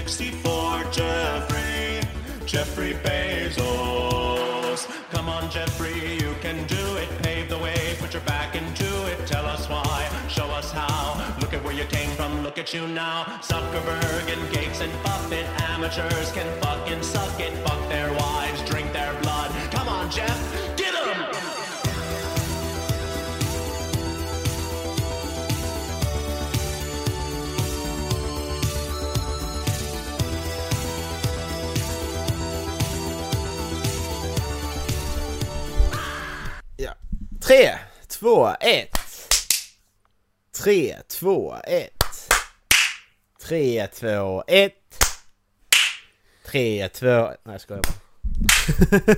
1964, Jeffrey, Jeffrey Bezos. Come on, Jeffrey, you can do it. Pave the way, put your back into it. Tell us why, show us how. Look at where you came from, look at you now. Zuckerberg and Gates and Buffett, amateurs can fucking suck it. Fuck their wives, drink their blood. Come on, Jeff, 3, 2, 1. 3, 2, 1. 3, 2, 1. 3, 2, Nej jag skojar bara.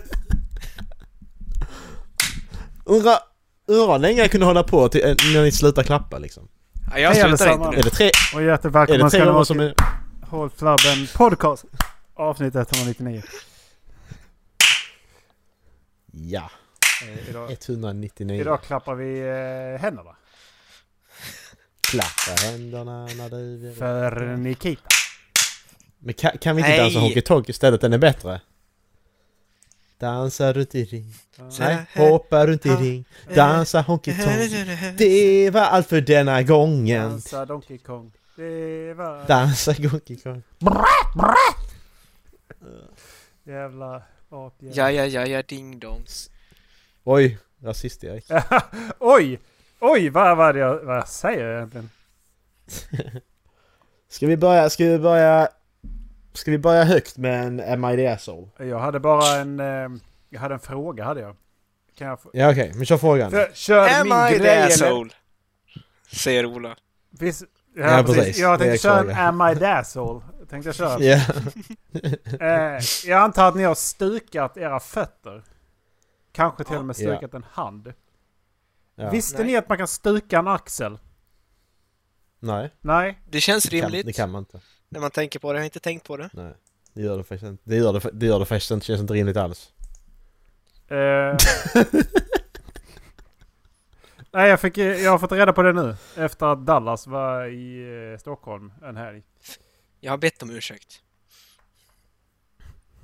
undrar, hur länge jag kunde hålla på till, eh, när ni slutar klappa liksom. Ja, jag slutar inte. Är det tre? Och hjärtligt ska ni vara som är... Håll flabben podcast. Avsnitt 199. Ja idag, 199. idag klappar vi eh, händerna. Klappa händerna när du vill. För Nikita. Men kan, kan vi inte Nej. dansa Honky Tonk istället? Den är bättre. Dansa runt i ring. Nej, hoppa runt i ring. Dansa Honky Tonk. Det var allt för denna gången. Dansa Donkey Kong. Det var... Dansa Honky Tonk. Jävla apjävel. Ja, ja, ja, ja, ding dong. Oj, rasist Erik. Oj! Oj, vad var det jag, vad jag säger egentligen? Ska vi börja, ska vi börja... Ska vi börja högt med en Am I the asshole? Jag hade bara en... Eh, jag hade en fråga hade jag. Kan jag få... Ja okej, men kör frågan. För, kör Am min I grej the asshole? Säger Ola. Finns, ja, Ja, precis. precis. Jag tänkte köra en. Am I the asshole? Tänkte jag köra. Ja. Eh, jag antar att ni har stukat era fötter. Kanske till och med Ja. stukat en hand. ja. Visste Nej. ni att man kan stuka en axel? Nej, Nej? Det känns det kan, rimligt det kan man inte. när man tänker på det. Jag har inte tänkt på det. Nej. Det gör det faktiskt inte. Det gör det, det, gör det faktiskt inte. Det känns inte rimligt alls. Eh, nej, jag, fick, jag har fått reda på det nu. Efter att Dallas var i eh, Stockholm en helg. Jag har bett om ursäkt.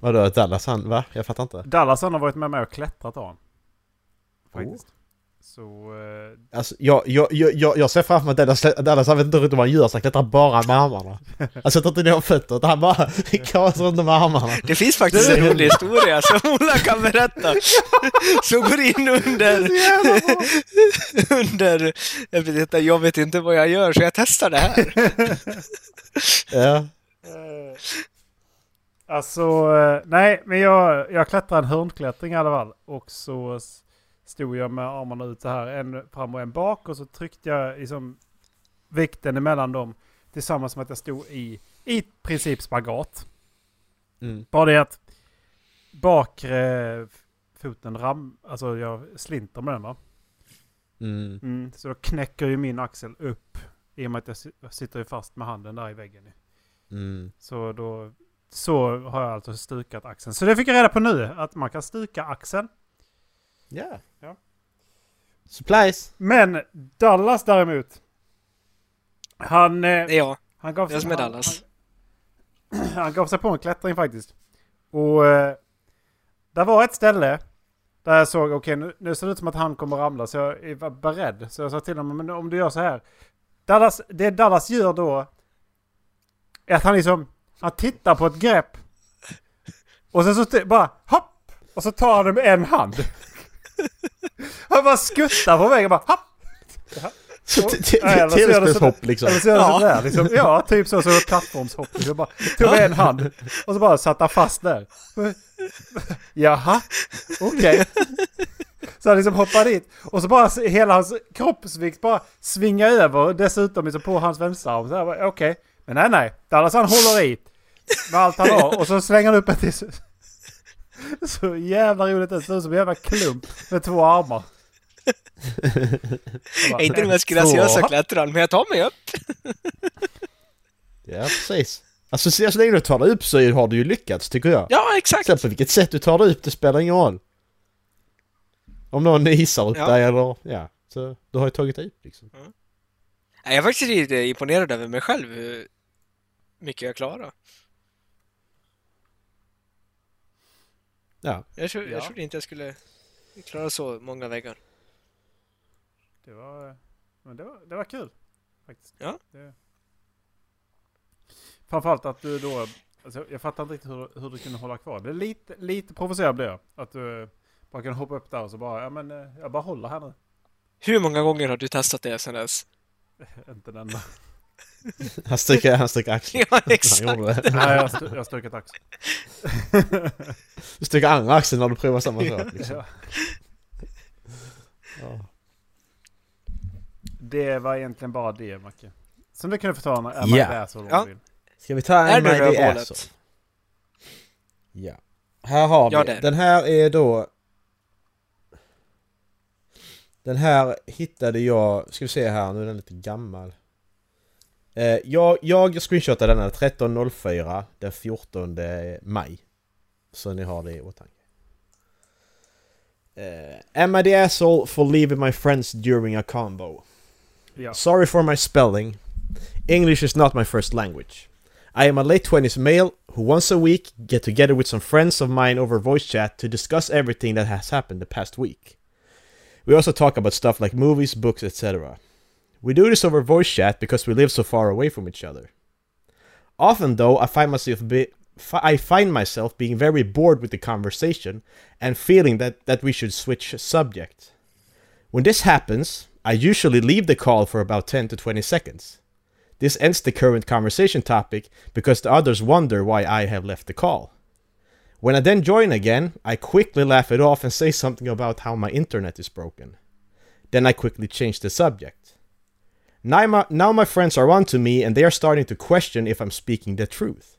Vadå, Dallas han, va? Jag fattar inte. Dallas han har varit med mig och klättrat av Faktiskt. Så... Eh, Alltså, jag, jag, jag, jag, ser framför mig att Dallas, Dallas han vet inte riktigt vad han gör, så han klättrar bara med armarna. Han sätter inte ner fötter, utan han bara kasar runt med armarna. Det finns faktiskt en rolig historia som Ola kan berätta. Som går in under... under... Jag vet, inte, jag vet inte vad jag gör så jag testar det här. Ja. Alltså, eh, nej, men jag, jag klättrade en hörnklättring i alla fall. Och så stod jag med armarna ut så här, en fram och en bak. Och så tryckte jag liksom vikten emellan dem. Tillsammans med att jag stod i, i princip spagat. Mm. Bara det att bakre foten ram, alltså jag slinter med den va. Mm. Mm, så då knäcker ju min axel upp. I och med att jag sitter ju fast med handen där i väggen. Mm. Så då så har jag alltså stukat axeln. Så det fick jag reda på nu. Att man kan stuka axeln. Ja. Ja. Supplies. Men Dallas däremot. Han, eh, Det är jag. han, gav, är som är Dallas. han, han gav sig på en klättring faktiskt. Och eh, där var ett ställe. Där jag såg, okej nu, nu ser det ut som att han kommer ramla. Så jag var beredd. Så jag sa till honom, men om du gör så här. Dallas, det Dallas gör då. Är att han liksom, han tittar på ett grepp. Och sen så bara hopp! Och så tar han det med en hand. Han bara skuttar på vägen bara hopp! Telespelshopp liksom. Eller så gör Ja. sådär liksom. Ja, typ så. Så plattformshopp. Jag bara tog med en hand. Och så bara satt han fast där. Jaha, okej. Så han liksom hoppar dit. Och så bara hela hans kroppsvikt bara svingar över. Dessutom liksom på hans jag bara, Okej. Men nej, nej. Dallas han håller i. Med allt han har. Och så slänger han upp ett till. Så jävla roligt ut. Ser ut som en jävla klump med två armar. Jag är inte den mest graciösa klättraren, men jag tar mig upp. Ja, precis. Alltså så länge du tar dig upp så har du ju lyckats tycker jag. Ja, exakt. Sen på vilket sätt du tar dig upp, det spelar ingen roll. Om någon hissar upp Ja. dig eller ja, så du har ju tagit dig upp liksom. Nej, Jag är faktiskt lite imponerad över mig själv. Mycket jag klarar. Ja. Jag, tro, jag Ja. trodde inte jag skulle klara så många väggar. Det var, men det var, det var kul. Faktiskt. Ja. Det... Framförallt att du då... Alltså, jag fattar inte riktigt hur, hur du kunde hålla kvar. Det är lite, lite provocerad blev jag. Att du bara kan hoppa upp där och så bara, ja men eh, jag bara håller här nu. Hur många gånger har du testat det sen dess? Inte den där. Han stryker, han stryker axeln. Ja, Han exakt. gjorde det. Nej, jag, jag har stuckit axeln. Du stryker andra axeln när du provar samma sak. Liksom. Ja. Ja. Det var egentligen bara det, Macke. Som du kunde få ta Ja. yeah. du vill. Ska vi ta Är en det My? Asshole? Ja. Här har Ja, vi. det. Den här är då... Den här hittade jag... Ska vi se här, nu är den lite gammal. Eh, jag, jag screenshotade den här 13.04 den 14 maj. Så ni har det i åtanke. Eh, am I the asshole for leaving my friends during a combo? Ja. Sorry for my spelling. English is not my first language. I am a late 20s male who once a week get together with some friends of mine over voice chat to discuss everything that has happened the past week. We also talk about stuff like movies, books, etc. We do this over voice chat because we live so far away from each other. Often though, I find myself be, I find myself being very bored with the conversation and feeling that, that we should switch subject. When this happens, I usually leave the call for about 10 to 20 seconds. This ends the current conversation topic because the others wonder why I have left the call. When I then join again, I quickly laugh it off and say something about how my internet is broken. Then I quickly change the subject. Now my, now my friends are on to me and they are starting to question if I'm speaking the truth.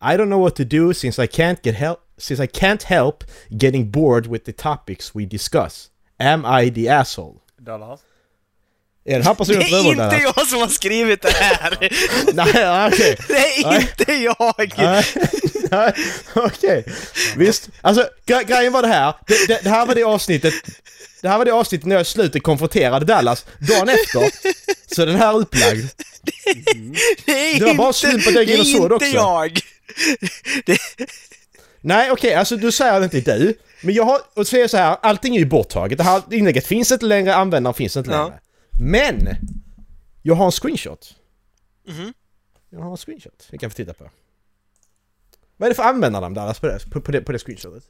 I don't know what to do since I can't get help since I can't help getting bored with the topics we discuss. Am I the asshole? Dallas. Är det Det personen är på inte jag som har skrivit det här! Nej, okej. Det är Nej. inte jag! Nej, okej. Visst. Alltså, gre- grejen var det här. Det, det, det här var det avsnittet. Det här var det avsnittet när jag i slutet konfronterade Dallas. Dagen efter så är den här upplagd. Det är Det var bara slump att jag gick in och såg det är inte också. jag! Det, Nej, okej, alltså du säger det inte du. Men jag har, och säger så här, allting är ju borttaget. Det här inlägget finns inte längre, användaren finns inte Ja. längre. Men! Jag har en screenshot. Mhm. Jag har en screenshot vi kan få titta på. Vad är det för användarnamn Dallas på det, på, på det, på det screenshotet?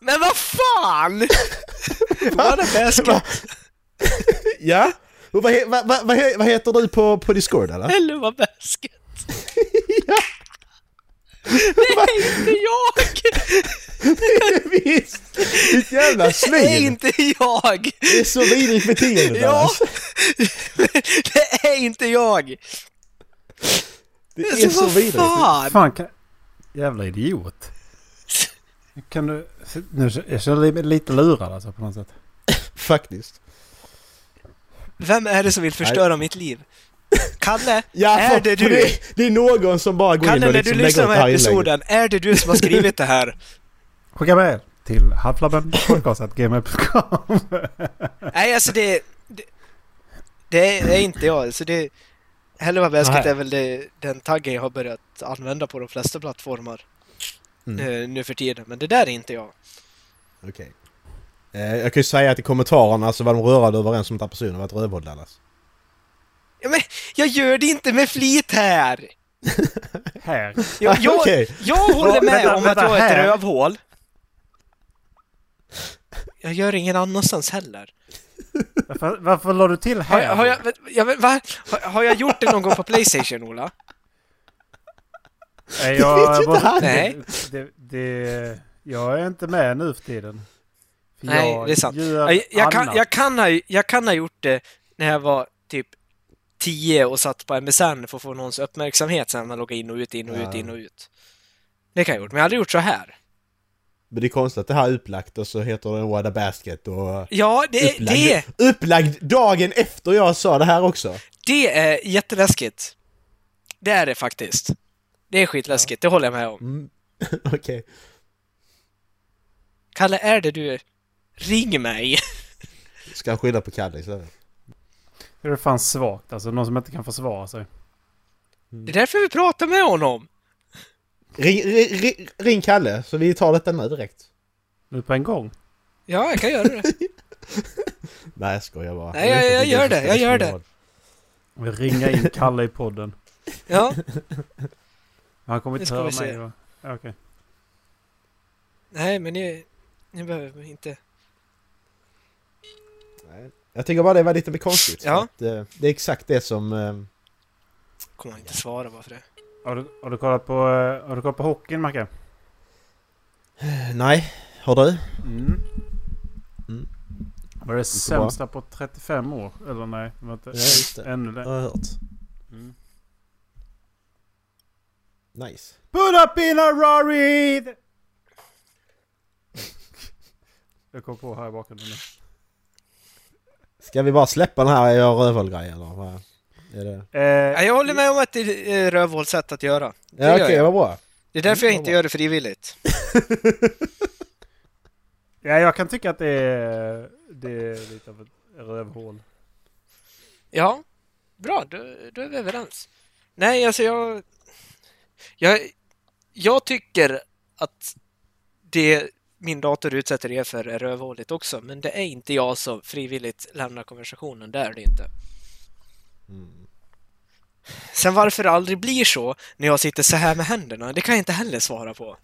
Men vad fan! Vad är basket? Ja? Och vad, vad, vad, vad, he, vad heter du på, på Discord eller? Eller vad basket? ja! Det är inte jag! Visst! Ditt jävla Det är svin! inte jag! Det är så vidrigt beteende Ja! Det är inte jag! Det är Alltså, så vad vidrigt! fan! Fan, kan... jävla idiot. Kan du... Nu, jag känner mig lite lurad alltså på något sätt. Faktiskt. Vem är det som vill förstöra mitt liv? Kalle? Ja, är för, det du? Det, det är någon som bara går in Kalle, och när liksom du lägger lyssnar på det den här här inlägget. episoden, är det du som har skrivit det här? Skicka mejl till halflabbenpodcast.gmail.com Nej, alltså det... Det, det är inte jag. Så det... Hellre vad Nej. är väl det, den taggen jag har börjat använda på de flesta plattformar Mm. eh, nu för tiden. Men det där är inte jag. Okej. Eh, jag kan ju säga att i kommentarerna så var de rörande överens om att den personen var ett rövhål Dallas. Ja, men jag gör det inte med flit här! Här. Jag, jag, Okej. jag håller med vänta, om vänta, att jag är ett rövhål. Jag gör ingen annanstans heller. Varför, varför la du till Har, här? jag- har, jag, jag, va? har, har jag gjort det någon gång på Playstation, Ola? Nej, Det jag, vet ju inte han. Nej. Det, det, jag är inte med nu för tiden. För Nej, jag det är sant. Jag, jag, kan, jag, kan ha, jag kan ha gjort det när jag var typ 10 och satt på MSN för att få någons uppmärksamhet sen när man loggar in och ut, in och ut, Ja. in och ut. Det kan jag ha gjort, men jag har aldrig gjort så här. Men det är konstigt att det här är upplagt och så heter det What a Basket och... Ja, det, upplagd, det, upplagd dagen efter jag sa det här också. det är jätteläskigt. Det är det faktiskt. Det är skitläskigt, det håller jag med om. Mm. Okej. Kalle, är det du? Ring mig! Ska jag skylla på Kalle istället? Det är fan svagt alltså. Någon som inte kan försvara sig. Det är därför vi pratar med honom! Ring, ring, ring, Kalle, så vi tar detta nu direkt. Nu på en gång? Ja, jag kan göra det. Nej jag skojar bara. Nej, jag- jag gör det, jag gör det. Vi ringa in Kalle i podden. Ja, Han kommer inte höra mig va? Okej. nej men ni, ni behöver inte. Nej. Jag tycker bara det var lite konstigt. Ja. Att, eh, det är exakt det som... eh, Kommer han inte svara bara för det. Har du, har du kollat på, eh, har du kollat på hockeyn Macke? nej, har du? Mm. Mm. Var det bra. sämsta på 35 år? Eller nej? Det inte Ja, just det. ännu Det längre. har jag hört. Mm. Nice. Put up in a Rari! Jag kom på här i bakgrunden. Ska vi bara släppa den här jag rövhål-grejen eller? vad Är det... Eh, Ja, jag håller med om att det är rövhålssätt att göra. Det Ja okej, jag. vad bra. Det är därför jag Mm, inte gör det frivilligt. ja, jag kan tycka att det är, det är lite av ett rövhål. Ja, bra, då, då är vi överens. Nej, alltså jag... Jag, jag tycker att det min dator utsätter er för är rövhåligt också, men det är inte jag som frivilligt lämnar konversationen, det är det inte. Mm. Sen varför det aldrig blir så när jag sitter så här med händerna, det kan jag inte heller svara på.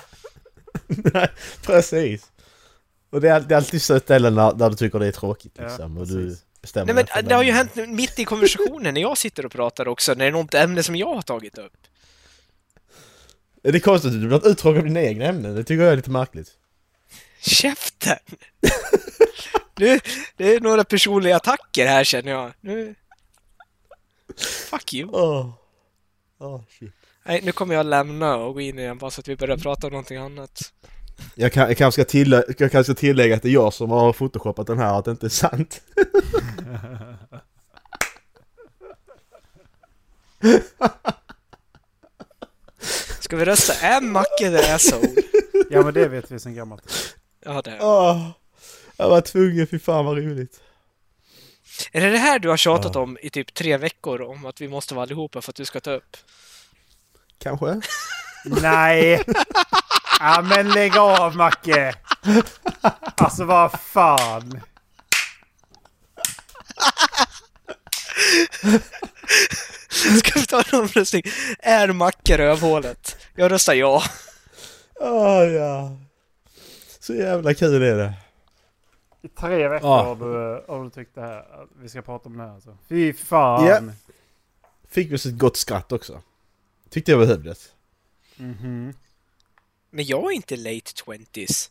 Nej, precis. Och det är, det är alltid så ställen där, där du tycker det är tråkigt Ja, liksom. och du bestämmer Nej men det har ju hänt mitt i konversationen när jag sitter och pratar också, när det är något ämne som jag har tagit upp. Det är konstigt att du blir uttråkad av dina egna ämnen. Det tycker jag är lite märkligt. Käften! Nu, det är några personliga attacker här känner jag. Nu... Fuck you! Åh. Åh, shit. Nej, nu kommer jag lämna och gå in igen bara så att vi börjar prata om någonting annat. Jag, kan, jag, kanske ska tillä- jag kanske ska tillägga att det är jag som har photoshopat den här, att det inte är sant. Ska vi rösta? Är Macke the asshole? Ja men det vet vi sen gammalt. Ja, det är Åh, jag var tvungen, fy fan vad roligt. Är det det här du har tjatat Ja. om i typ tre veckor om att vi måste vara allihopa för att du ska ta upp? Kanske? Nej! Ja men lägg av Macke! Alltså vad fan! Ska vi ta en omröstning? Är Macke rövhålet? Jag röstar ja. Åh ja. Så jävla kul är det. I tre veckor Ja. har, du, har du tyckt det här. att Vi ska prata om det här alltså. Fy fan! Ja. Fick vi oss ett gott skratt också. Tyckte jag behövdes. Mhm. Men jag är inte late twenties.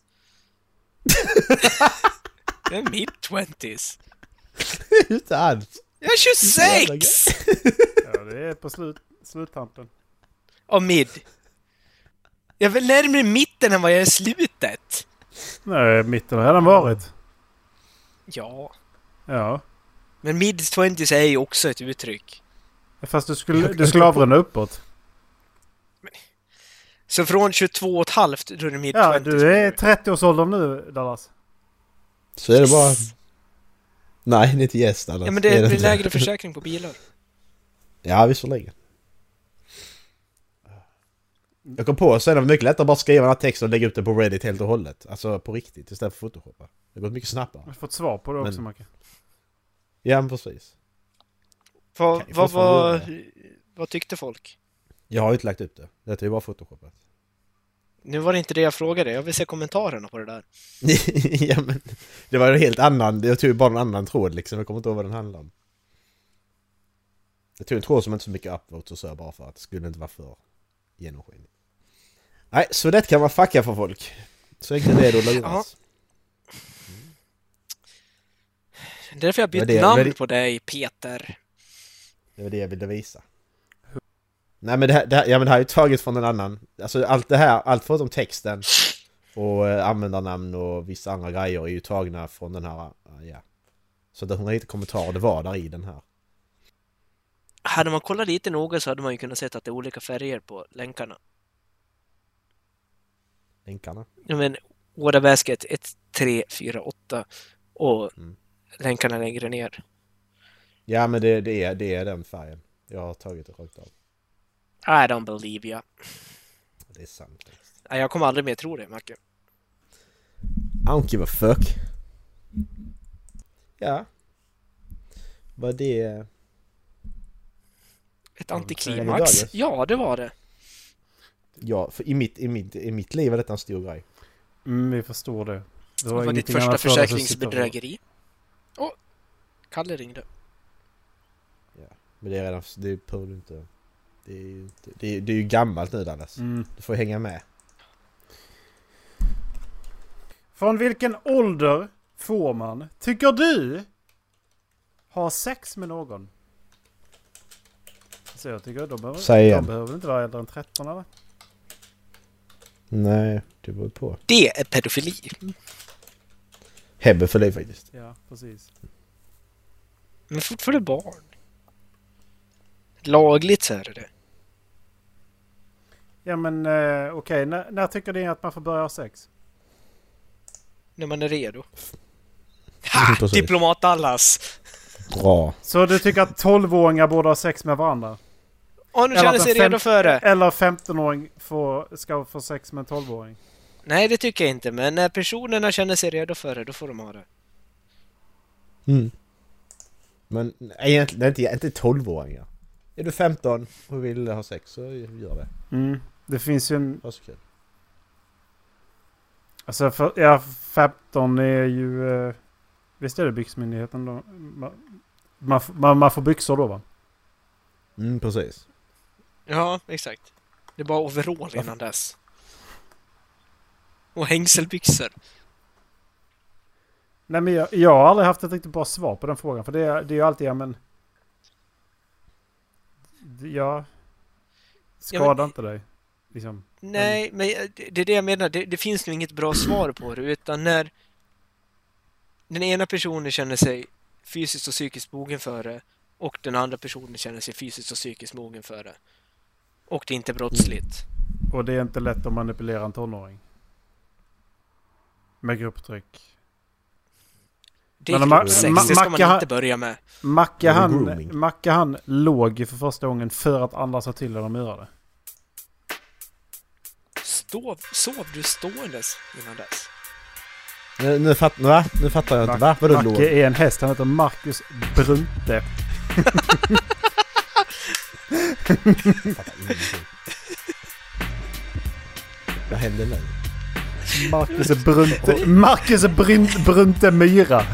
jag är mid twenties. Inte alls. Jag är 26! Ja det är på slut, sluttampen. Av mid. Jag är väl närmare mitten än vad jag är slutet. Nej, mitten har redan varit. Ja. Ja. Men mid twenties är ju också ett uttryck. Fast du skulle, du skulle avrunda uppåt. Så från 22 och ett halvt då är det mid Ja, 20s. du är 30-årsåldern nu Dallas. Så är det bara... Nej, inte yes Dallas. Ja men det är, det är inte. lägre försäkring på bilar. Ja, visserligen. Jag kom på sen att det var mycket lättare att bara skriva den här texten och lägga ut den på Reddit helt och hållet. Alltså på riktigt istället för photoshoppa. Det går mycket Jag har snabbare. fått svar på det också Macke. Ja, men precis. Vad, Kan ju vad, vad, fortfarande vad tyckte folk? Jag har ju inte lagt upp det. Det är ju bara photoshoppat. Nu var det inte det jag frågade, jag vill se kommentarerna på det där. ja, men det var en helt annan... Jag tog bara en annan tråd liksom. Jag kommer inte ihåg vad den handlade om. Jag tog en tråd som inte så mycket upvotes och så bara för att det skulle inte vara för genomskinligt. Nej, så det kan man fucka för folk. Så enkelt är det att luras. Det är därför jag bytt namn det- på dig, Peter. Det var det jag ville visa. Nej men det här, det här, ja, men det här är ju taget från en annan... Alltså allt det här, allt förutom texten och eh, användarnamn och vissa andra grejer är ju tagna från den här... eh, ja. Så det 190 kommentarer det var där i den här. Hade man kollat lite noga så hade man ju kunnat se att det är olika färger på länkarna. Länkarna. Ja, men Ådabasket 1, 3, 4, 8 och Mm. länkarna längre ner. Ja men det, det, är, det är den färgen. Jag har tagit det rakt av. I don't believe you. Det är sant. Nej, jag kommer aldrig mer tro det, Macke. I don't give a fuck. Ja. Var det... Ett Ja, antiklimax? Ja, det var det. Ja, för i mitt, i mitt, i mitt liv är detta en stor grej. Mm, vi förstår det. Det Det var ditt första för försäkringsbedrägeri. Åh! Kalle ringde. Men det är redan... Det behöver du inte... Det är, ju inte- det är, det är ju gammalt nu Dallas. Mm. Du får hänga med. Från vilken ålder får man, tycker du, ha sex med någon? Så jag tycker de behöver, Säg igen. de behöver inte vara äldre än 13 eller? Nej, det beror på. Det är pedofili. Hebbe för liv faktiskt. Ja, precis. Men fortfarande barn. Lagligt så är det det. Ja men eh, okej, när, när tycker ni att man får börja ha sex? När man är redo. Ha! Diplomat Dallas! Bra. Så du tycker att 12-åringar borde ha sex med varandra? Om du Eller känner sig redo för det. Eller 15-åring får, ska få sex med en 12-åring? Nej, det tycker jag inte. Men när personerna känner sig redo för det, då får de ha det. Mm. Men egentligen, det är inte, inte 12-åringar. Är du 15 och vill ha sex så gör det. Mm. Det finns ju en... Kul. Alltså för, ja, 15 är ju... Eh, visst är det byxmyndigheten då? Man, man, man, får byxor då va? Mm, precis. Ja, exakt. Det är bara overall innan dess. Och hängselbyxor. Nej men jag, jag har aldrig haft ett riktigt bra svar på den frågan. För det, är- det är ju alltid, ja men... Ja... Ja, Skada men- inte dig. Liksom. Nej, men det det är det jag menar. Det, det finns nog inget bra svar på det, utan när den ena personen känner sig fysiskt och psykiskt mogen för det och den andra personen känner sig fysiskt och psykiskt mogen för det. Och det är inte brottsligt. Och det är inte lätt att manipulera en tonåring. Med grupptryck. Det är Men Ma- det ska man inte börja med. Macke Ja, han. Macke han låg för första gången för att andra sa till honom att göra det. Stov, sov du ståendes innan dess? Nu, nu, fatt, va? nu fattar jag inte. Va? Vadå låg? Macke är en häst, han heter Marcus Brunte. Vad händer nu? Marcus Brunte, Marcus Brunte, Brunte Myra.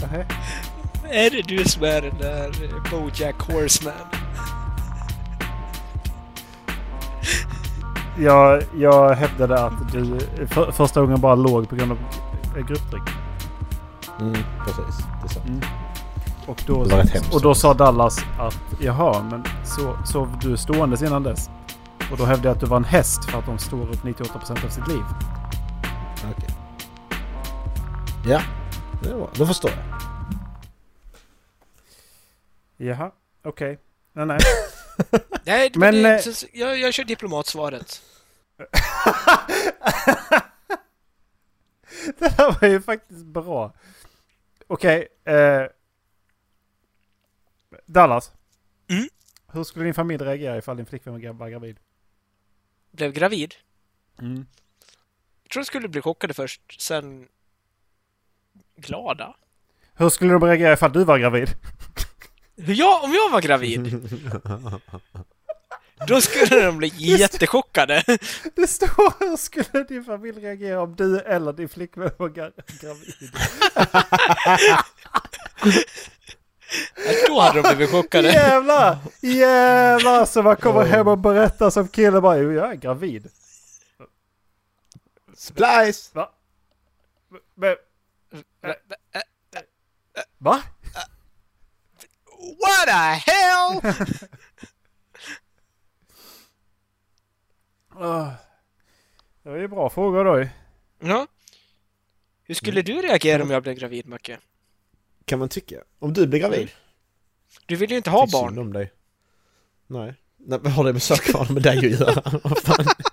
Är det du som är den där Bojack Horseman? Jag, jag hävdade att du för, första gången bara låg på grund av grupptryck. Mm, precis. Det är sant. Mm. Och då, och då sa Dallas att jaha, men så sov du ståendes innan dess? Och då hävdade jag att du var en häst för att de står upp 98% av sitt liv. Okej. Ja, det var, då förstår jag. Jaha, okej. Nej, nej. Nej, men, Men, det, eh, så, jag, jag kör diplomatsvaret. det här var ju faktiskt bra. Okej. eh, Dallas. Mm? Hur skulle din familj reagera ifall din flickvän var gravid? Blev gravid. Mm. Jag tror de skulle bli chockade först, sen glada. Hur skulle de reagera ifall du var gravid? Hur jag, om jag var gravid? Då skulle de bli jättechockade. Det står hur skulle din familj reagera om du eller din flickvän var gra- gravid? Då hade de blivit chockade. Jävlar! Jävlar! Så man kommer hem och berättar som kille bara "Jo, jag är gravid. Splice! Va? Men, va? What the hell? Åh. Det var ju bra frågor då. Ja. Hur skulle du reagera om jag blev gravid, Macke? Kan man tycka. Om du blir gravid. Du vill ju inte ha barn. om dig. Nej. Nej, vad har det med saker med dig att göra?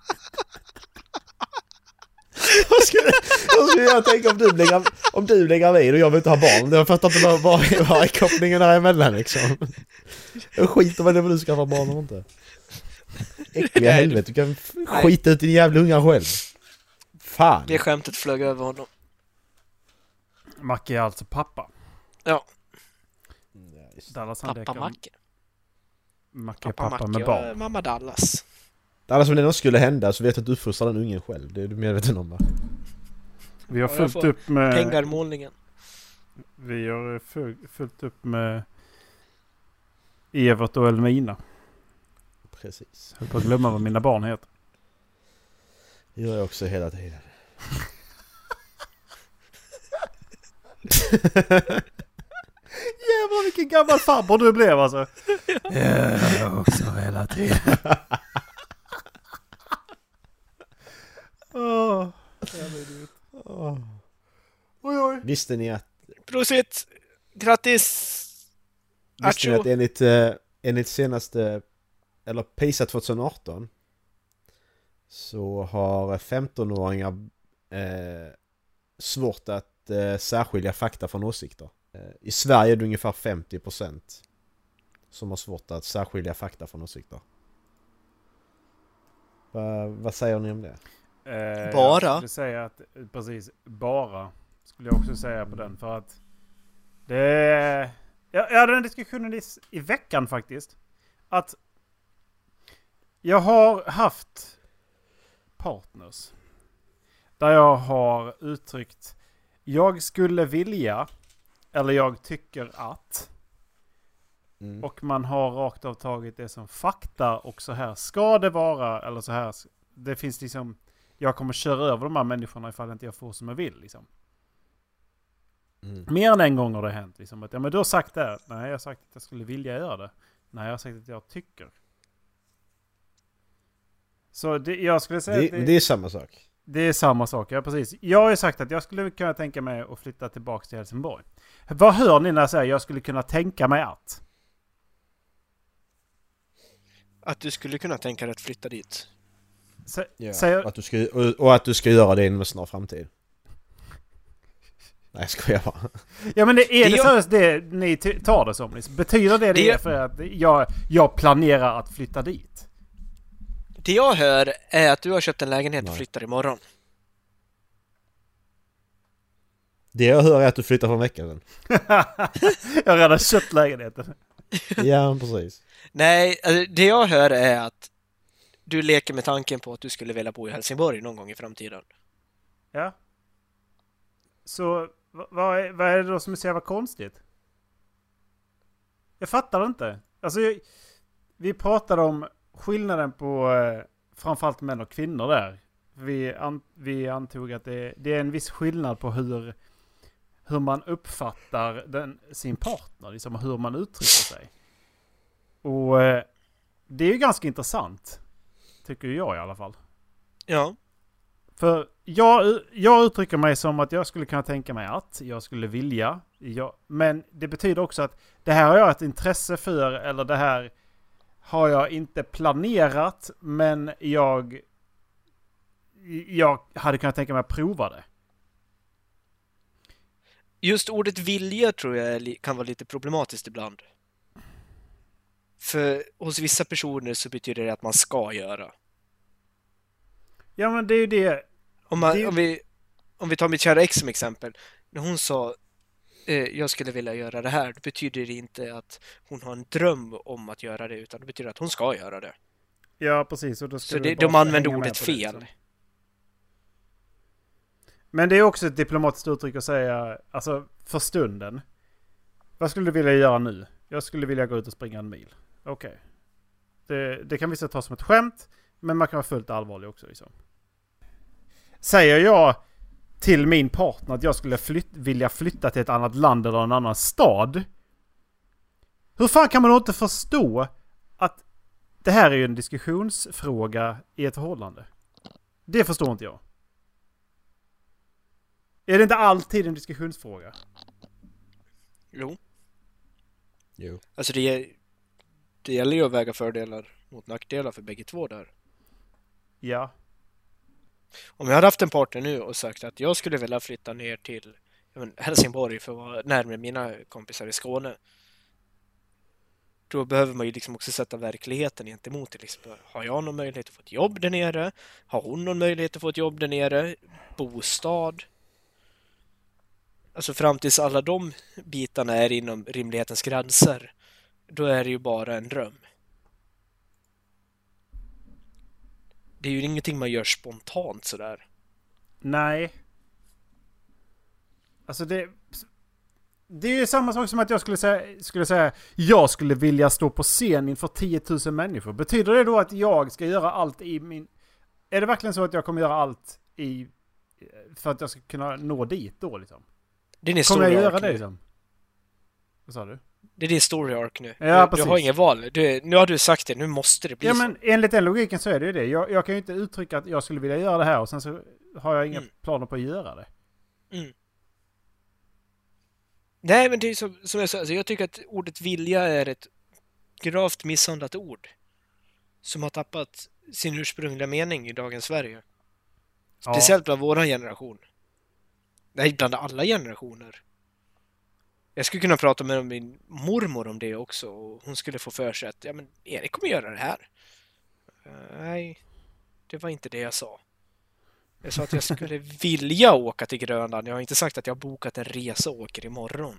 Vad skulle, vad skulle jag tänka om du blir gravid? om du blir gravid och jag vill inte ha barn, jag fattar inte vad, vad, vad är kopplingen däremellan liksom. Jag skiter väl i om du ska ha barn eller inte. Äckliga helvete, du kan skita ut din jävla unga själv. Fan. Det skämtet flög över honom. Macke är alltså pappa. Ja, Dallas pappa Macke. Macke är Pappa pappa Macke med barn. mamma Dallas. Alla som det något skulle hända så vet du att du uppfostrar den ungen själv. Det är du medveten om va? Vi har jag fullt upp med... Pengarmålningen. Vi har full- fullt upp med Evert och Elmina. Precis. Jag höll på att glömma vad mina barn heter. Det gör jag också hela tiden. Jävlar vilken gammal farbror du blev alltså. Ja, också hela tiden. Idiot. Oj, oj. Visste ni att, Prosit! Grattis! visste ni att enligt, eh, enligt senaste, eller PISA 2018 så har 15-åringar eh, svårt att eh, särskilja fakta från åsikter. Eh, I Sverige är det ungefär 50% som har svårt att särskilja fakta från åsikter. Va, vad säger ni om det? Eh, Bara? Jag skulle säga att, precis, bara. Skulle jag också säga på den för att det... Jag, jag hade den diskussionen i, i veckan faktiskt. Att jag har haft partners. Där jag har uttryckt jag skulle vilja eller jag tycker att. Mm. Och man har rakt av tagit det som fakta och så här ska det vara eller så här. Det finns liksom jag kommer köra över de här människorna ifall inte jag får som jag vill. Liksom. Mm. Mer än en gång har det hänt. Liksom, att, ja, men du har sagt det. Nej, jag har sagt att jag skulle vilja göra det. Nej, jag har sagt att jag tycker. Så det, jag skulle säga Det, att det, det är samma sak. det är samma sak. Ja, precis. Jag har ju sagt att jag skulle kunna tänka mig att flytta tillbaka till Helsingborg. Vad hör ni när jag säger jag skulle kunna tänka mig att? Att du skulle kunna tänka dig att flytta dit. Sä, Ja. säger, Och, att du ska, och, och att du ska göra det inom en snar framtid. Nej jag skojar bara. Ja men det, är Det det jag- seriöst det ni tar det som? Betyder det det, Det- för att jag, jag planerar att flytta dit? Det jag hör är att du har köpt en lägenhet och Nej. flyttar imorgon. Det jag hör är att du flyttar för en vecka sedan. jag har redan köpt lägenheten. Ja precis. Nej, alltså, det jag hör är att du leker med tanken på att du skulle vilja bo i Helsingborg någon gång i framtiden. Ja. Så vad är, vad är det då som är så jävla konstigt? Jag fattar inte. Alltså, jag, vi pratade om skillnaden på eh, framförallt män och kvinnor där. Vi, an, vi antog att det, det är en viss skillnad på hur, hur man uppfattar den, sin partner, liksom hur man uttrycker sig. Och eh, det är ju ganska intressant. Tycker jag i alla fall. Ja. För jag, jag uttrycker mig som att jag skulle kunna tänka mig att, jag skulle vilja. Jag, men det betyder också att det här har jag ett intresse för eller det här har jag inte planerat men jag, jag hade kunnat tänka mig att prova det. Just ordet vilja tror jag kan vara lite problematiskt ibland. För hos vissa personer så betyder det att man ska göra. Ja men det är ju det. Om, man, Det- om, vi, om vi tar mitt kära ex som exempel. När hon sa eh, jag skulle vilja göra det här, då betyder det inte att hon har en dröm om att göra det, utan det betyder att hon ska göra det. Ja precis. Och då ska Så det, de använder ordet det, fel. liksom. Men det är också ett diplomatiskt uttryck att säga, alltså för stunden. Vad skulle du vilja göra nu? Jag skulle vilja gå ut och springa en mil. Okej. Det, det kan vissa ta som ett skämt, men man kan vara fullt allvarlig också liksom. Säger jag till min partner att jag skulle flyt, vilja flytta till ett annat land eller en annan stad. Hur fan kan man då inte förstå att det här är ju en diskussionsfråga i ett förhållande? Det förstår inte jag. Är det inte alltid en diskussionsfråga? Jo, Jo. alltså det, det gäller ju att väga fördelar mot nackdelar för bägge två där. Ja. Om jag hade haft en partner nu och sagt att jag skulle vilja flytta ner till, men Helsingborg för att vara närmare mina kompisar i Skåne. Då behöver man ju liksom också sätta verkligheten gentemot det. Liksom. Har jag någon möjlighet att få ett jobb där nere? Har hon någon möjlighet att få ett jobb där nere? Bostad? Alltså fram tills alla de bitarna är inom rimlighetens gränser, då är det ju bara en dröm. Det är ju ingenting man gör spontant sådär. Nej. Alltså det... Det är ju samma sak som att jag skulle säga, skulle säga jag skulle vilja stå på scen inför 10 000 människor. Betyder det då att jag ska göra allt i min... Är det verkligen så att jag kommer göra allt i... För att jag ska kunna nå dit då liksom? Det är din Kommer jag göra det liksom? Vad sa du? Det är din story arc nu. Ja, du, du har inget val. Du, nu har du sagt det, nu måste det bli Ja så. men enligt den logiken så är det ju det. Jag, jag kan ju inte uttrycka att jag skulle vilja göra det här och sen så har jag inga Mm. planer på att göra det. Nej, men det är som, som jag sa, alltså jag tycker att ordet vilja är ett gravt misshandlat ord. Som har tappat sin ursprungliga mening i dagens Sverige. Ja. Speciellt bland vår generation. Nej, bland alla generationer. Jag skulle kunna prata med min mormor om det också och hon skulle få för sig att ja, men Erik kommer göra det här. Eh, nej, det var inte det jag sa. Jag sa att jag skulle vilja åka till Grönland. Jag har inte sagt att jag har bokat en resa och åker imorgon.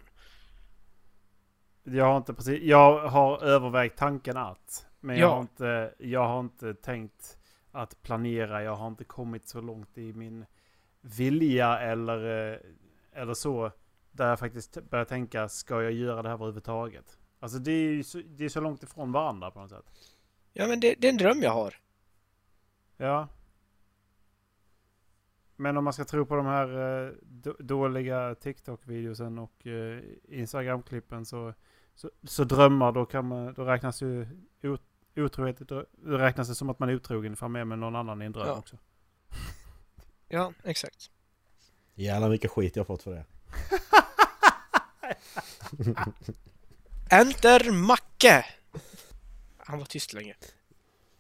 Jag har inte precis, jag har övervägt tanken att. Men jag, Ja. har inte, jag har inte tänkt att planera. Jag har inte kommit så långt i min vilja eller, eh, eller så. Där jag faktiskt börjar tänka, ska jag göra det här överhuvudtaget? Alltså det är ju så, det är så långt ifrån varandra på något sätt. Ja, men det, det är en dröm jag har. Ja. Men om man ska tro på de här eh, då- dåliga TikTok-videosen och eh, Instagram-klippen så, så, så drömmar då, kan man, då räknas ju otrohet, då räknas det som att man är otrogen ifall man är med någon annan i en dröm Ja. också. Ja, exakt. Jävlar mycket skit jag fått för det. Enter Macke! Han var tyst länge.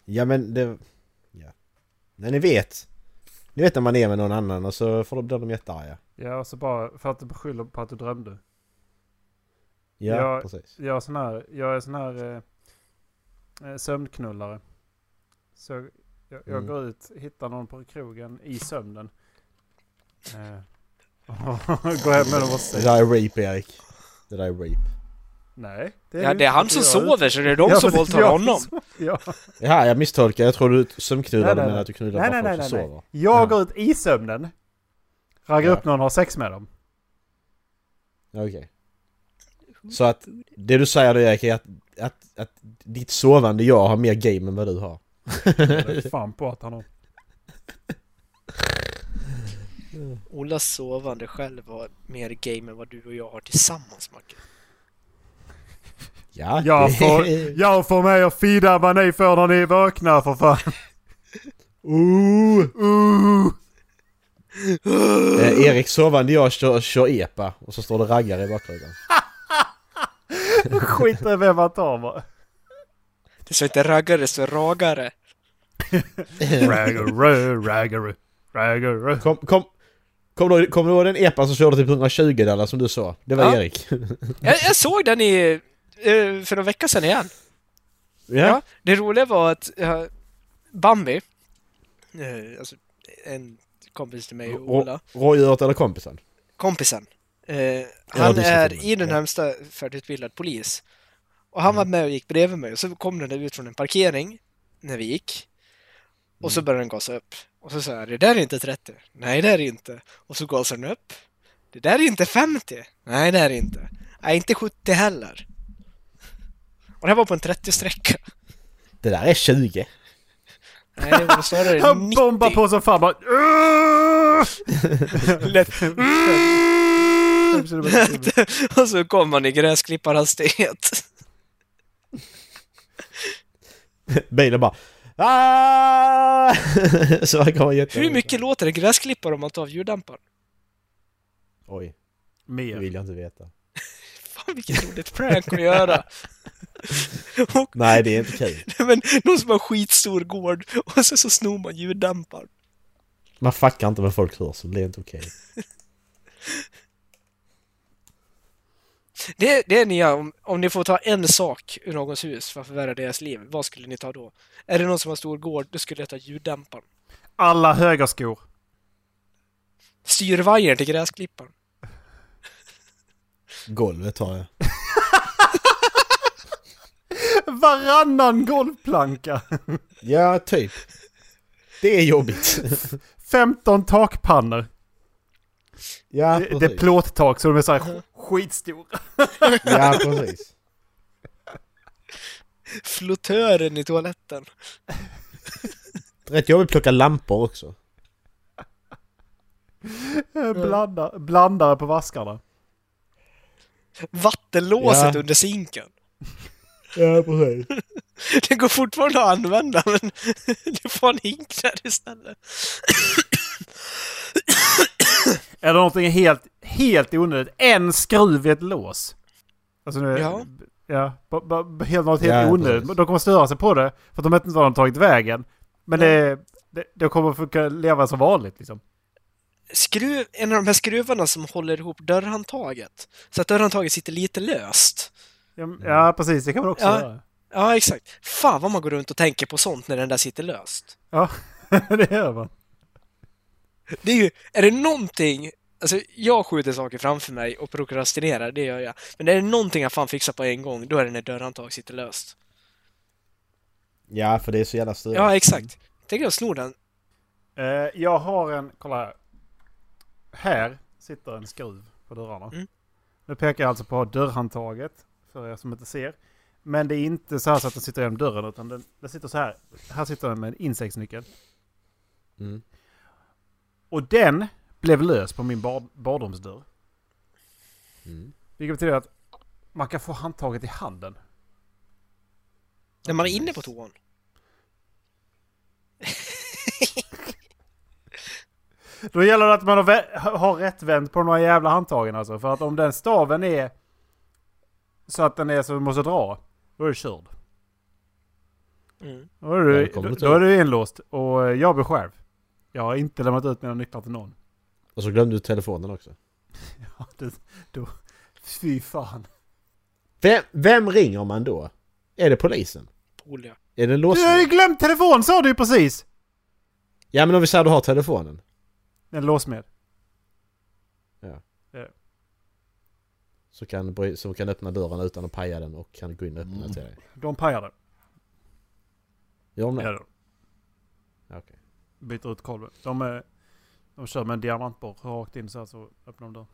Ja men det... Ja. När ni vet. Ni vet när man är med någon annan och så får de, blir de jättearga. Ja, och så bara för att du beskyller på att du drömde. Ja, Ja. precis. Jag är sån här, jag är sån här eh, eh, sömnknullare. Så jag, jag Mm. går ut, hittar någon på krogen i sömnen. Eh, går hem med dem och Det säger där är rape Erik. Det där är rape. Nej. Ja, det är han som sover så det är de Ja, som det är våldtar honom. som- Ja. Jaha, jag misstolkar. Jag tror du menar nej. att du knullar Nej, bara nej, nej, som nej, sover. Jag Ja. går ut i sömnen. Raggar Ja. upp någon och har sex med dem. Ja, Okej. Så att det du säger då Erik är att, att, att ditt sovande jag har mer game än vad du har. Fan på att han har. Ollas sovande själv har mer game än vad du och jag har tillsammans, Macke. Ja, Jag får, jag får med och fida vad ni får när ni vaknar för fan. Ooh. Uh. Eh, Erik sovande jag kör, kör epa och så står det raggare i bakgrunden. Skit i vem man tar bara. Det står inte raggare, det står ragare. Raggare, raggare, raggare. Kom, kom, kom, du, kom du ihåg den epan som körde typ 120 dollar som du sa? Det var Ja. Erik. Jag, jag såg den i, eh, för några veckor sedan igen. ja. Ja, det roliga var att uh, Bambi, eh, alltså en kompis till mig och Ola, Rådjuret eller kompisen? kompisen, eh, han är i den närmsta färdigutbildad polis. Och han var Mm. med och gick bredvid mig och så kom den ut från en parkering när vi gick. Och Mm. så började den gasa upp. Och så sa jag, det där är inte 30. Nej, det är det inte. Och så gasar den upp. Det där är inte 50. Nej, det är det inte. Nej, inte 70 heller. Och det här var på en 30-sträcka. Det där är 20. Nej, det var snarare Han 90. bombar på som fan bara. Lätt. och så kom man i gräsklipparhastighet. Bilen bara "Ah!" Så han kan vara jätte... Hur mycket låter en gräsklippare om man tar av ljuddämparen? Oj, det Mer. vill jag inte veta. Fan vilket roligt prank att göra! och, Nej, det är inte kul. men någon som har skitstor gård och så, så snor man ljuddämparen. Man fuckar inte med folk hör så det är inte okej. Det, det är nya, om, om ni får ta en sak ur någons hus för att förvärra deras liv, vad skulle ni ta då? Är det någon som har stor gård, då skulle jag ta ljuddämparen. Alla högerskor. Styrvajern till gräsklipparen. Golvet tar jag. Varannan golvplanka. Ja, typ. Det är jobbigt. 15 takpannor. Ja, Det, det är plåttak så de är så här skitstora. Ja, precis. Flottören i toaletten. Rätt jobbigt att plocka lampor också. Blanda, blandare på vaskarna. Vattenlåset Ja. under sinken. Ja, precis. Det går fortfarande att använda men du får en hink där istället. Eller någonting helt, helt onödigt. En skruv i ett lås. Alltså nu, Ja. Ja, helt, något helt Ja, onödigt. precis. De kommer störa sig på det. För att de vet inte var de tagit vägen. Men det, det, det kommer funka leva som vanligt liksom. Skruv, en av de här skruvarna som håller ihop dörrhandtaget. Så att dörrhandtaget sitter lite löst. Ja, ja precis. Det kan man också Ja. göra. Ja, exakt. Fan vad man går runt och tänker på sånt när den där sitter löst. Ja, det gör man. Det är ju, är det någonting, alltså jag skjuter saker framför mig och prokrastinerar, det gör jag. Men är det någonting jag fan fixar på en gång, då är det när dörrhandtag sitter löst. Ja, för det är så jävla störigt. Ja, exakt. Tänk jag snor den. Eh, jag har en, kolla här. Här sitter en skruv på dörrarna. Mm. Nu pekar jag alltså på dörrhandtaget. För er som inte ser. Men det är inte så här så att den sitter genom dörren utan den, den sitter så här. Här sitter den med en insektsnyckel. Mm. Och den blev lös på min bad, badrumsdörr. Mm. Vilket betyder att man kan få handtaget i handen. När man är inne på toan. Då gäller det att man har, har rättvänt på de här jävla handtagen alltså. För att om den staven är så att den är så du måste dra. Då är du körd. Mm. Då är du, då, då är du inlåst. Och jag blir själv. Jag har inte lämnat ut mina nycklar till någon. Och så glömde du telefonen också. Ja, det, då, fy fan. Vem, vem ringer man då? Är det polisen? Polio. Är det en Du har ju glömt telefon sa du ju precis! Ja men om vi säger att du har telefonen. En låsmed. Så kan, så kan öppna dörren utan att paja den och kan gå in och öppna Mm. till dig. De pajar det. Gör de det? Ja. Ja, okej. Byter ut kolven. De, är, de kör med en diamantborr rakt in så här så öppnar de dörren.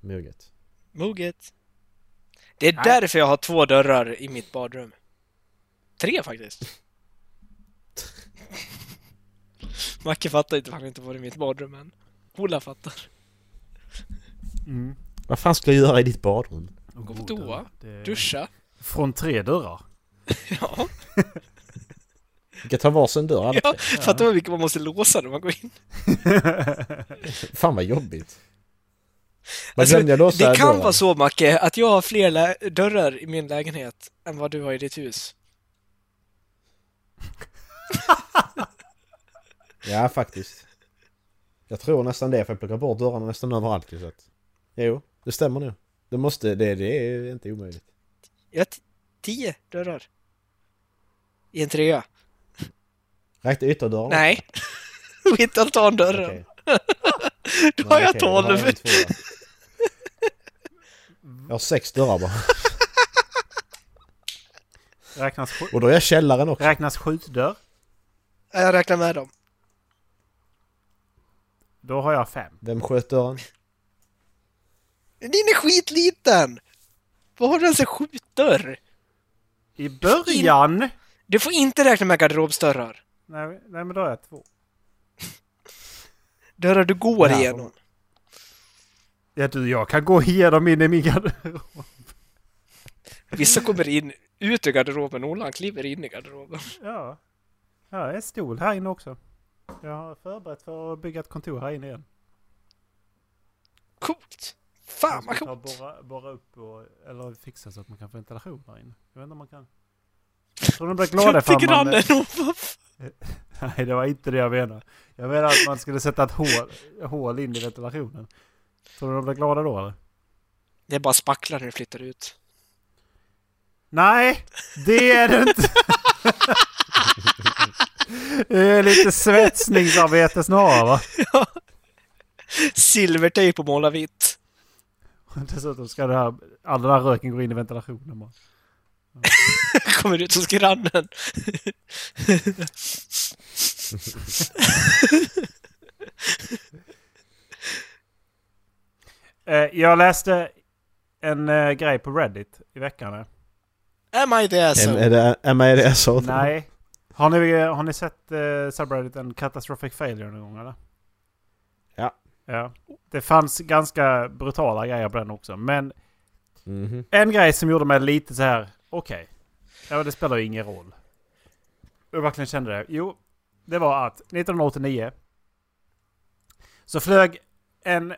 Moget. Moget. Det är Nej. därför jag har två dörrar i mitt badrum. Tre faktiskt. Macke fattar inte för han har inte varit i mitt badrum än. Ola fattar. Mm. Vad fan ska jag göra i ditt badrum? Gå på toa. Det- Duscha. Från tre dörrar. Ja, Vi kan ta varsin dörr alla ja. fattar vad mycket man måste låsa när man går in. Fan vad jobbigt. Alltså, det kan vara så Macke, att jag har fler dörrar i min lägenhet än vad du har i ditt hus. Ja faktiskt. Jag tror nästan det för jag plockar bort dörrarna nästan överallt så att... Jo, det stämmer nog. Det måste, det, det är inte omöjligt. Jag har tio dörrar. I en trea. Räkna ytterdörren? Nej. Och inte altandörren. Okej. Då har jag tolv. jag har sex dörrar bara. Räknas, sk- Och då är jag källaren också. räknas skjutdörr. Ja, Jag räknar med dem. Då har jag fem. Vem sköt dörren? Din är skitliten! Vad har du ens en skjutdörr? I början! Du får inte räkna med garderobsdörrar. Nej, nej men då har jag två. Dörrar du går Ja, igenom. Ja du, jag kan gå igenom in i min garderob. Vissa kommer in ut ur garderoben, Ola kliver in i garderoben. Ja. Ja, det är en stol här inne också. Jag har förberett för att bygga ett kontor här inne igen. Coolt! Fan vad coolt! Borra, borra upp och, eller fixa så att man kan få ventilation här inne. Jag vet inte om man kan. Jag tror de blir glada för att man... grannen ovanför. Nej, det var inte det jag menade. Jag menar att man skulle sätta ett hål, hål in i ventilationen. Tror du de blir glada då eller? Det är bara spacklar när du flyttar ut. Nej, det är det inte. det är lite svetsningsarbete snarare va? Silvertejp och måla vitt. Dessutom ska det här, all den här röken gå in i ventilationen bara. Kommer ut hos grannen. Eh, jag läste en eh, grej på Reddit i veckan. eh. Am I the Am, asshole? är det, am I the asshole? Nej. Har ni, har ni sett eh, subredditen Catastrophic Failure någon gång eller? Ja. Ja. Det fanns ganska brutala grejer på den också. Men Mhm. en grej som gjorde mig lite så här. okej. Ja, det spelar ju ingen roll. Jag verkligen kände det. Jo, det var att 1989 så flög en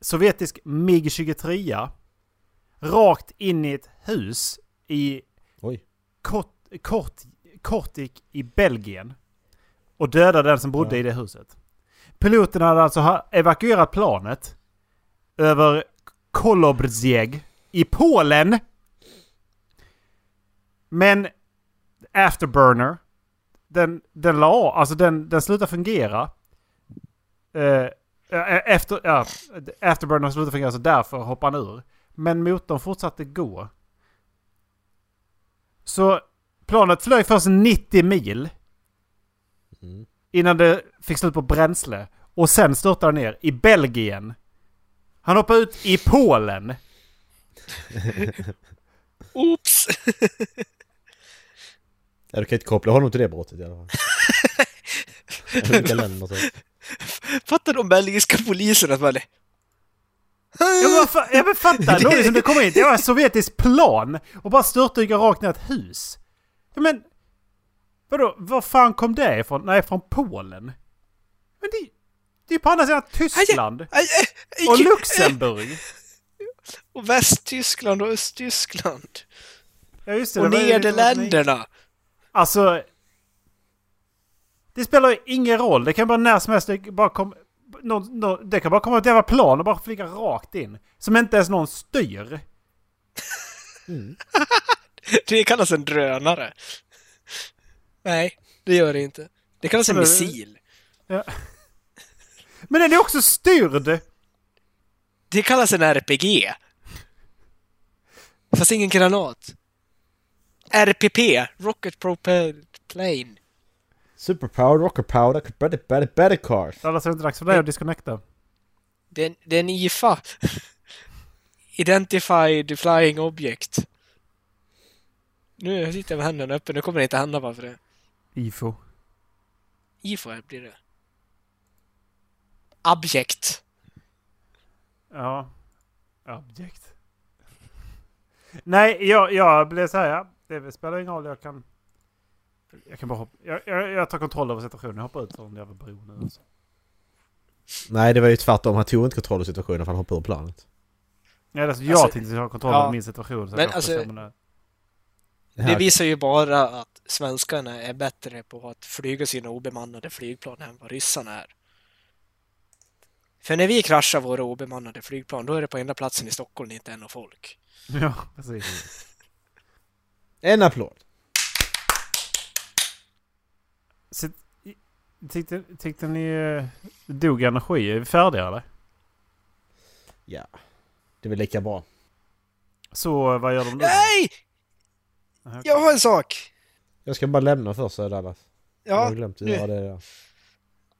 sovjetisk MiG-23 rakt in i ett hus i Oj. Kort, Kort, Kortik i Belgien. Och dödade den som bodde Ja. i det huset. Piloten hade alltså ha- evakuerat planet över Kolobrzeg i Polen. Men Afterburner, den, den la av, alltså den, den slutade fungera. Eh, eh, eh, efter, ja, Afterburner slutade fungera så därför hoppade han ur. Men motorn fortsatte gå. Så planet flög först 90 mil Mm. innan det fick slut på bränsle. Och sen störtade ner i Belgien. Han hoppade ut i Polen. Oops! Ja, du kan inte koppla honom till det brottet i alla fall. Olika länder så. Fattar de belgiska poliserna som bara... Ja men, vad fa- ja, men fatta! Någon som det kommer in. Det var ett sovjetiskt plan och bara störtdyker rakt ner ett hus. Ja, men... Vadå? Var fan kom det ifrån? Nej, från Polen. Men det, det är ju på andra sidan Tyskland. Och Luxemburg. Och Västtyskland och Östtyskland. Ja, just det, Och Nederländerna. Alltså... Det spelar ju ingen roll. Det kan bara när som helst det bara kom, någon, nå- det kan bara komma ett jävla plan och bara flyga rakt in. Som inte ens någon styr. Det kallas en drönare. Nej, det gör det inte. Det kallas en missil. Men den är också styrd! Det kallas en RPG. Fast ingen granat. RPP, Rocket Propelled Plane. Superpowered rocker power that could better, better, better cars. Är det inte dags för dig att disconnecta. Det är, det är en IFA. Identified Flying Object. Nu sitter jag med händerna uppe, nu kommer det inte hända bara för det. IFO. IFA blir det. Object. Ja. Object. Nej, jag, jag blev så här. Ja, det spelar ingen roll. Jag kan... Jag kan bara hoppa. Jag, jag, jag tar kontroll över situationen. Jag hoppar ut från jävla bron nu. Alltså. Nej, det var ju tvärtom. Han tog inte kontroll över situationen för han hoppade ur planet. Ja, alltså, jag Alltså, tänkte ha kontroll ja. över min situation. Så Men jag alltså- det. Det Det visar ju bara att svenskarna är bättre på att flyga sina obemannade flygplan än vad ryssarna är. För när vi kraschar våra obemannade flygplan, då är det på enda platsen i Stockholm det inte är någon folk. Ja, precis. En applåd! Så, tyckte, tyckte ni eh, dog energi? Är vi färdiga eller? Ja. Det är väl lika bra. Så vad gör de nu? Nej! Aha. Jag har en sak! Jag ska bara lämna först så Dallas. Jag Ja, har glömt att nu. göra det. Ja.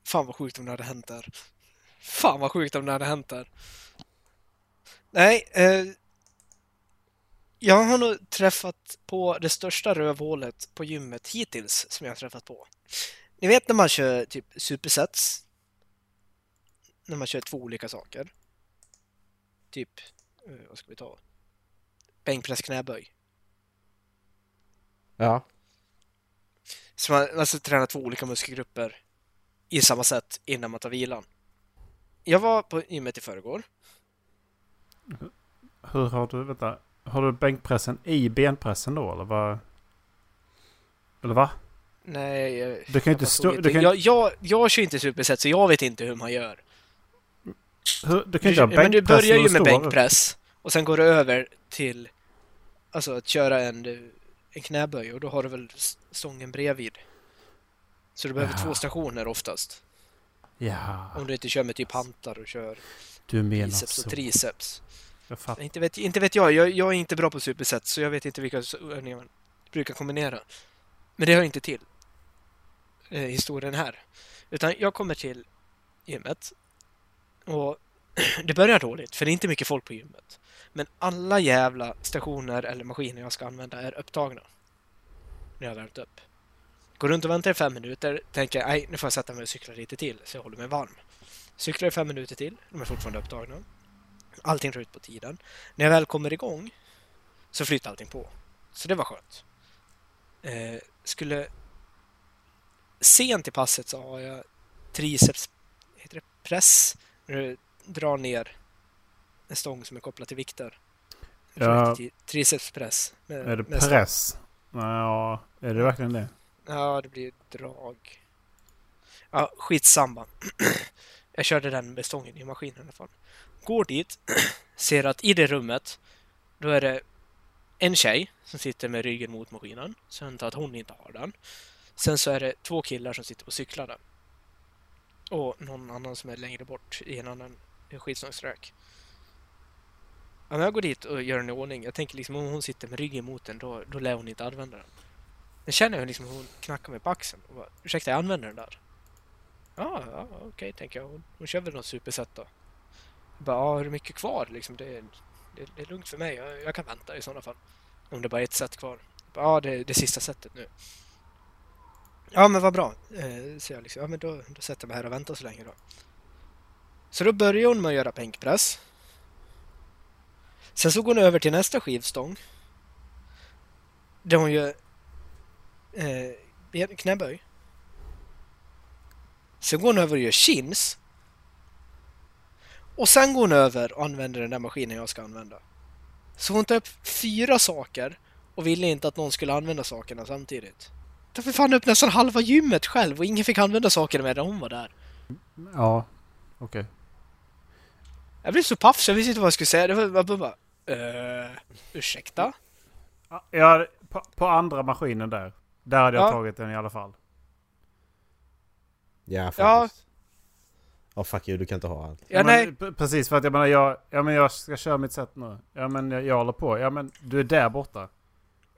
Fan vad sjukt om det hade hänt där. Fan vad sjukt om det hade hänt där. Nej, eh, jag har nog träffat på det största rövhålet på gymmet hittills som jag har träffat på. Ni vet när man kör typ supersets? När man kör två olika saker. Typ, eh, vad ska vi ta? Bänkpress knäböj. ja. Så man, man ska träna två olika muskelgrupper i samma sätt innan man tar vilan. Jag var på gymmet i förrgår. Hur har du, vänta, har du bänkpressen i benpressen då eller vad? Eller va? Nej, jag, Du kan ju inte stå- du kan- jag, jag, jag kör inte superset så jag vet inte hur man gör. Hur, du kan Du, inte ha men du bänkpress börjar ju med bänkpress Och sen går du över till alltså att köra en, en knäböj och då har du väl stången bredvid. Så du behöver Ja. två stationer oftast. Ja, Om du inte kör med typ hantar och kör du menar biceps och så. triceps. Jag fattar. Inte vet, inte vet jag. jag, jag är inte bra på superset så jag vet inte vilka övningar man brukar kombinera. Men det hör inte till eh, historien här. Utan jag kommer till gymmet och det börjar dåligt för det är inte mycket folk på gymmet. Men alla jävla stationer eller maskiner jag ska använda är upptagna. När jag har värmt upp. Går runt och väntar i fem minuter, tänker jag, nej nu får jag sätta mig och cykla lite till så jag håller mig varm. Cyklar i fem minuter till, de är fortfarande upptagna. Allting drar ut på tiden. När jag väl kommer igång så flyter allting på. Så det var skönt. Eh, skulle... Sent i passet så har jag triceps... Heter det press? När du drar ner en stång som är kopplad till vikter. Ja. Tricepspress. Med, Är det med stång. press? Ja, är det verkligen det? Ja, det blir drag. Ja, skitsamma. Jag körde den med stången i maskinen i alla fall. Går dit, ser att i det rummet, då är det en tjej som sitter med ryggen mot maskinen. Så jag antar att hon inte har den. Sen så är det två killar som sitter på cyklarna. Och någon annan som är längre bort i en annan skivstångsrök. Ja, men jag går dit och gör den i ordning. Jag tänker liksom om hon sitter med ryggen mot den, då, då lär hon inte använda den. Sen känner jag liksom hur hon knackar mig på axeln och bara, ursäkta jag använder den där. Ja, ja okej tänker jag. Hon, hon kör väl något supersätt då. Jag bara, ja, hur mycket kvar liksom? Det, är- det, det är lugnt för mig. Jag, jag kan vänta i sådana fall. Om det bara är ett set kvar. Bara, ja, det är det sista setet nu. Ja, men vad bra. Eh, så jag liksom, ja men då, då sätter jag mig här och väntar så länge då. Så då börjar hon med att göra bänkpress. Sen så går hon över till nästa skivstång. Där hon gör eh, knäböj. Sen går hon över och gör chins. Och sen går hon över och använder den där maskinen jag ska använda. Så hon tar upp fyra saker och ville inte att någon skulle använda sakerna samtidigt. Tar för fan upp nästan halva gymmet själv och ingen fick använda sakerna medan hon var där. Ja, okej. Jag blev så paff så jag visste inte vad jag skulle säga. Det var bara... bara uh, ursäkta? Ja, på, på andra maskinen där. Där hade jag Ja. tagit den i alla fall. Ja, faktiskt. Ja. Ja, fuck you, du kan inte ha allt. Ja, men, nej. p- Precis, för att jag menar, jag, ja, men jag ska köra mitt set nu. Ja, men jag, jag håller på. Ja, men du är där borta.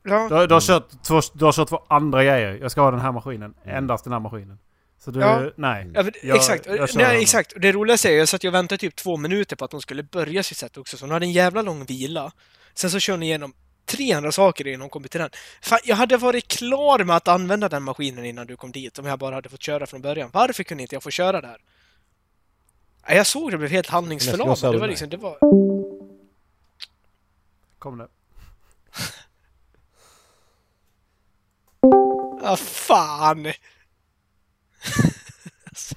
Ja. Du, har- du, har kört två, du har kört två andra grejer. Jag ska ha den här maskinen. Endast den här maskinen. Så du, Ja. nej. Ja, men, Jag- exakt. jag Nej, exakt. Och det roligaste är jag satt och väntade typ två minuter på att hon skulle börja sitt set också, så hon hade en jävla lång vila. Sen så kör hon igenom 300 saker innan hon kommer till den. Fan, jag hade varit klar med att använda den maskinen innan du kom dit, om jag bara hade fått köra från början. Varför kunde inte jag få köra där? Jag såg det blev helt handlingsförlamad. Det var liksom, det var... Kom det. Ah, fan! Alltså,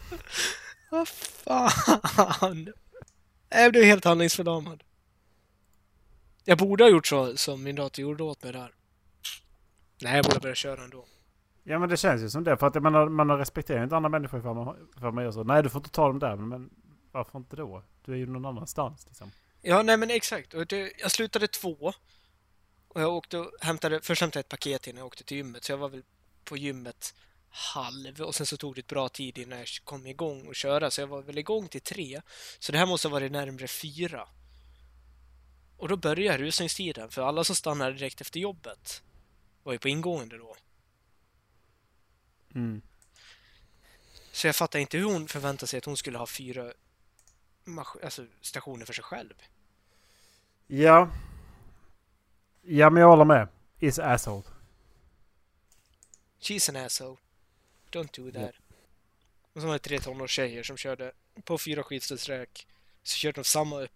Vad fan! Jag blev helt handlingsförlamad. Jag borde ha gjort så som min dator gjorde åt mig där. Nej, jag borde börja köra ändå. Ja men det känns ju som det. För att jag menar, man respekterar inte andra människor för man, för man gör så. Nej du får inte ta dem där. Men varför inte då? Du är ju någon annanstans liksom. Ja, nej men exakt. Och det, jag slutade två. Och jag åkte och hämtade, först hämtade jag ett paket innan jag åkte till gymmet. Så jag var väl på gymmet halv och sen så tog det ett bra tid innan jag kom igång och köra. Så jag var väl igång till tre. Så det här måste ha varit närmare fyra. Och då började rusningstiden, för alla som stannade direkt efter jobbet var ju på ingående då. Mm. Så jag fattar inte hur hon förväntade sig att hon skulle ha fyra alltså, stationer för sig själv. Ja. Ja men jag håller med. Is asshole. She's an asshole. Don't do that. Och så var det tre tonårstjejer som körde på fyra skidstälsräk. Så körde de samma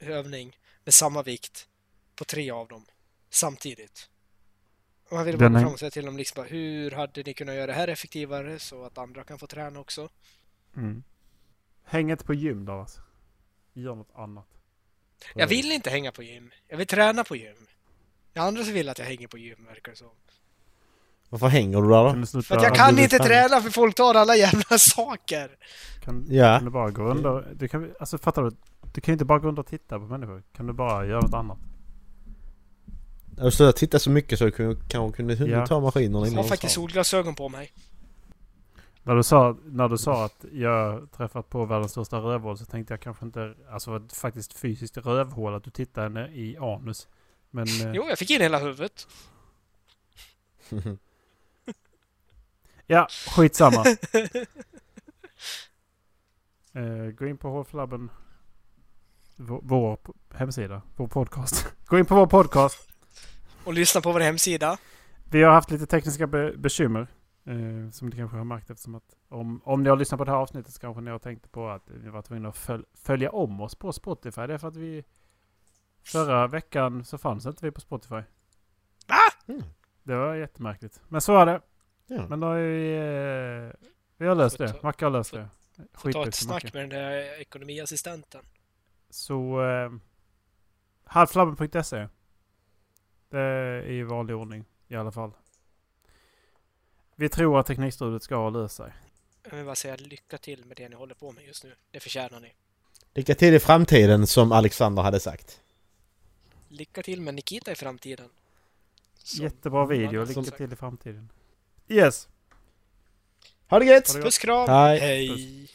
övning med samma vikt på tre av dem samtidigt. Och man ville bara gå fram och säga till dem liksom bara, hur hade ni kunnat göra det här effektivare så att andra kan få träna också? Mm. Häng inte på gym då alltså. Gör något annat. Jag vill inte hänga på gym. Jag vill träna på gym. Det är andra som vill att jag hänger på gym verkar det som. Varför hänger du där då? För att jag Ja, kan inte träna. för folk tar alla jävla saker. Kan, Ja. kan du bara gå under? Du kan, alltså fattar du? Du kan ju inte bara gå runt och titta på människor. Kan du bara göra något annat? Jag slutade titta så mycket så jag kunde, kanske kunde hinna Ja. ta maskinerna Jag innan har de faktiskt solglasögon på mig. När du sa, när du sa att jag träffat på världens största rövhål så tänkte jag kanske inte, alltså faktiskt fysiskt rövhål, att du tittar henne i anus. Men eh, Jo, jag fick in hela huvudet. ja, skitsamma. eh, gå in på Hårflabben, vår, vår hemsida, vår podcast. gå in på vår podcast. Och lyssna på vår hemsida. Vi har haft lite tekniska be- bekymmer. Eh, som ni kanske har märkt eftersom att om, om ni har lyssnat på det här avsnittet så kanske ni har tänkt på att ni var tvungna att föl- följa om oss på Spotify. Det är för att vi förra veckan så fanns inte vi på Spotify. Va? Mm. Det var jättemärkligt. Men så är det. Ja. Men då har vi, eh, vi har löst det. Macke har löst det. Får ta ett snack Macke. med den där ekonomiassistenten. Så eh, halvflabben.se. Det är i vanlig ordning i alla fall. Vi tror att teknikstrulet ska ha löst sig. Jag vill bara säga lycka till med det ni håller på med just nu. Det förtjänar ni. Lycka till i framtiden som Alexander hade sagt. Lycka till med Nikita i framtiden. Som- Jättebra video. Lycka sagt. till i framtiden. Yes. Ha det gött! Puss kram! Hej. Hej.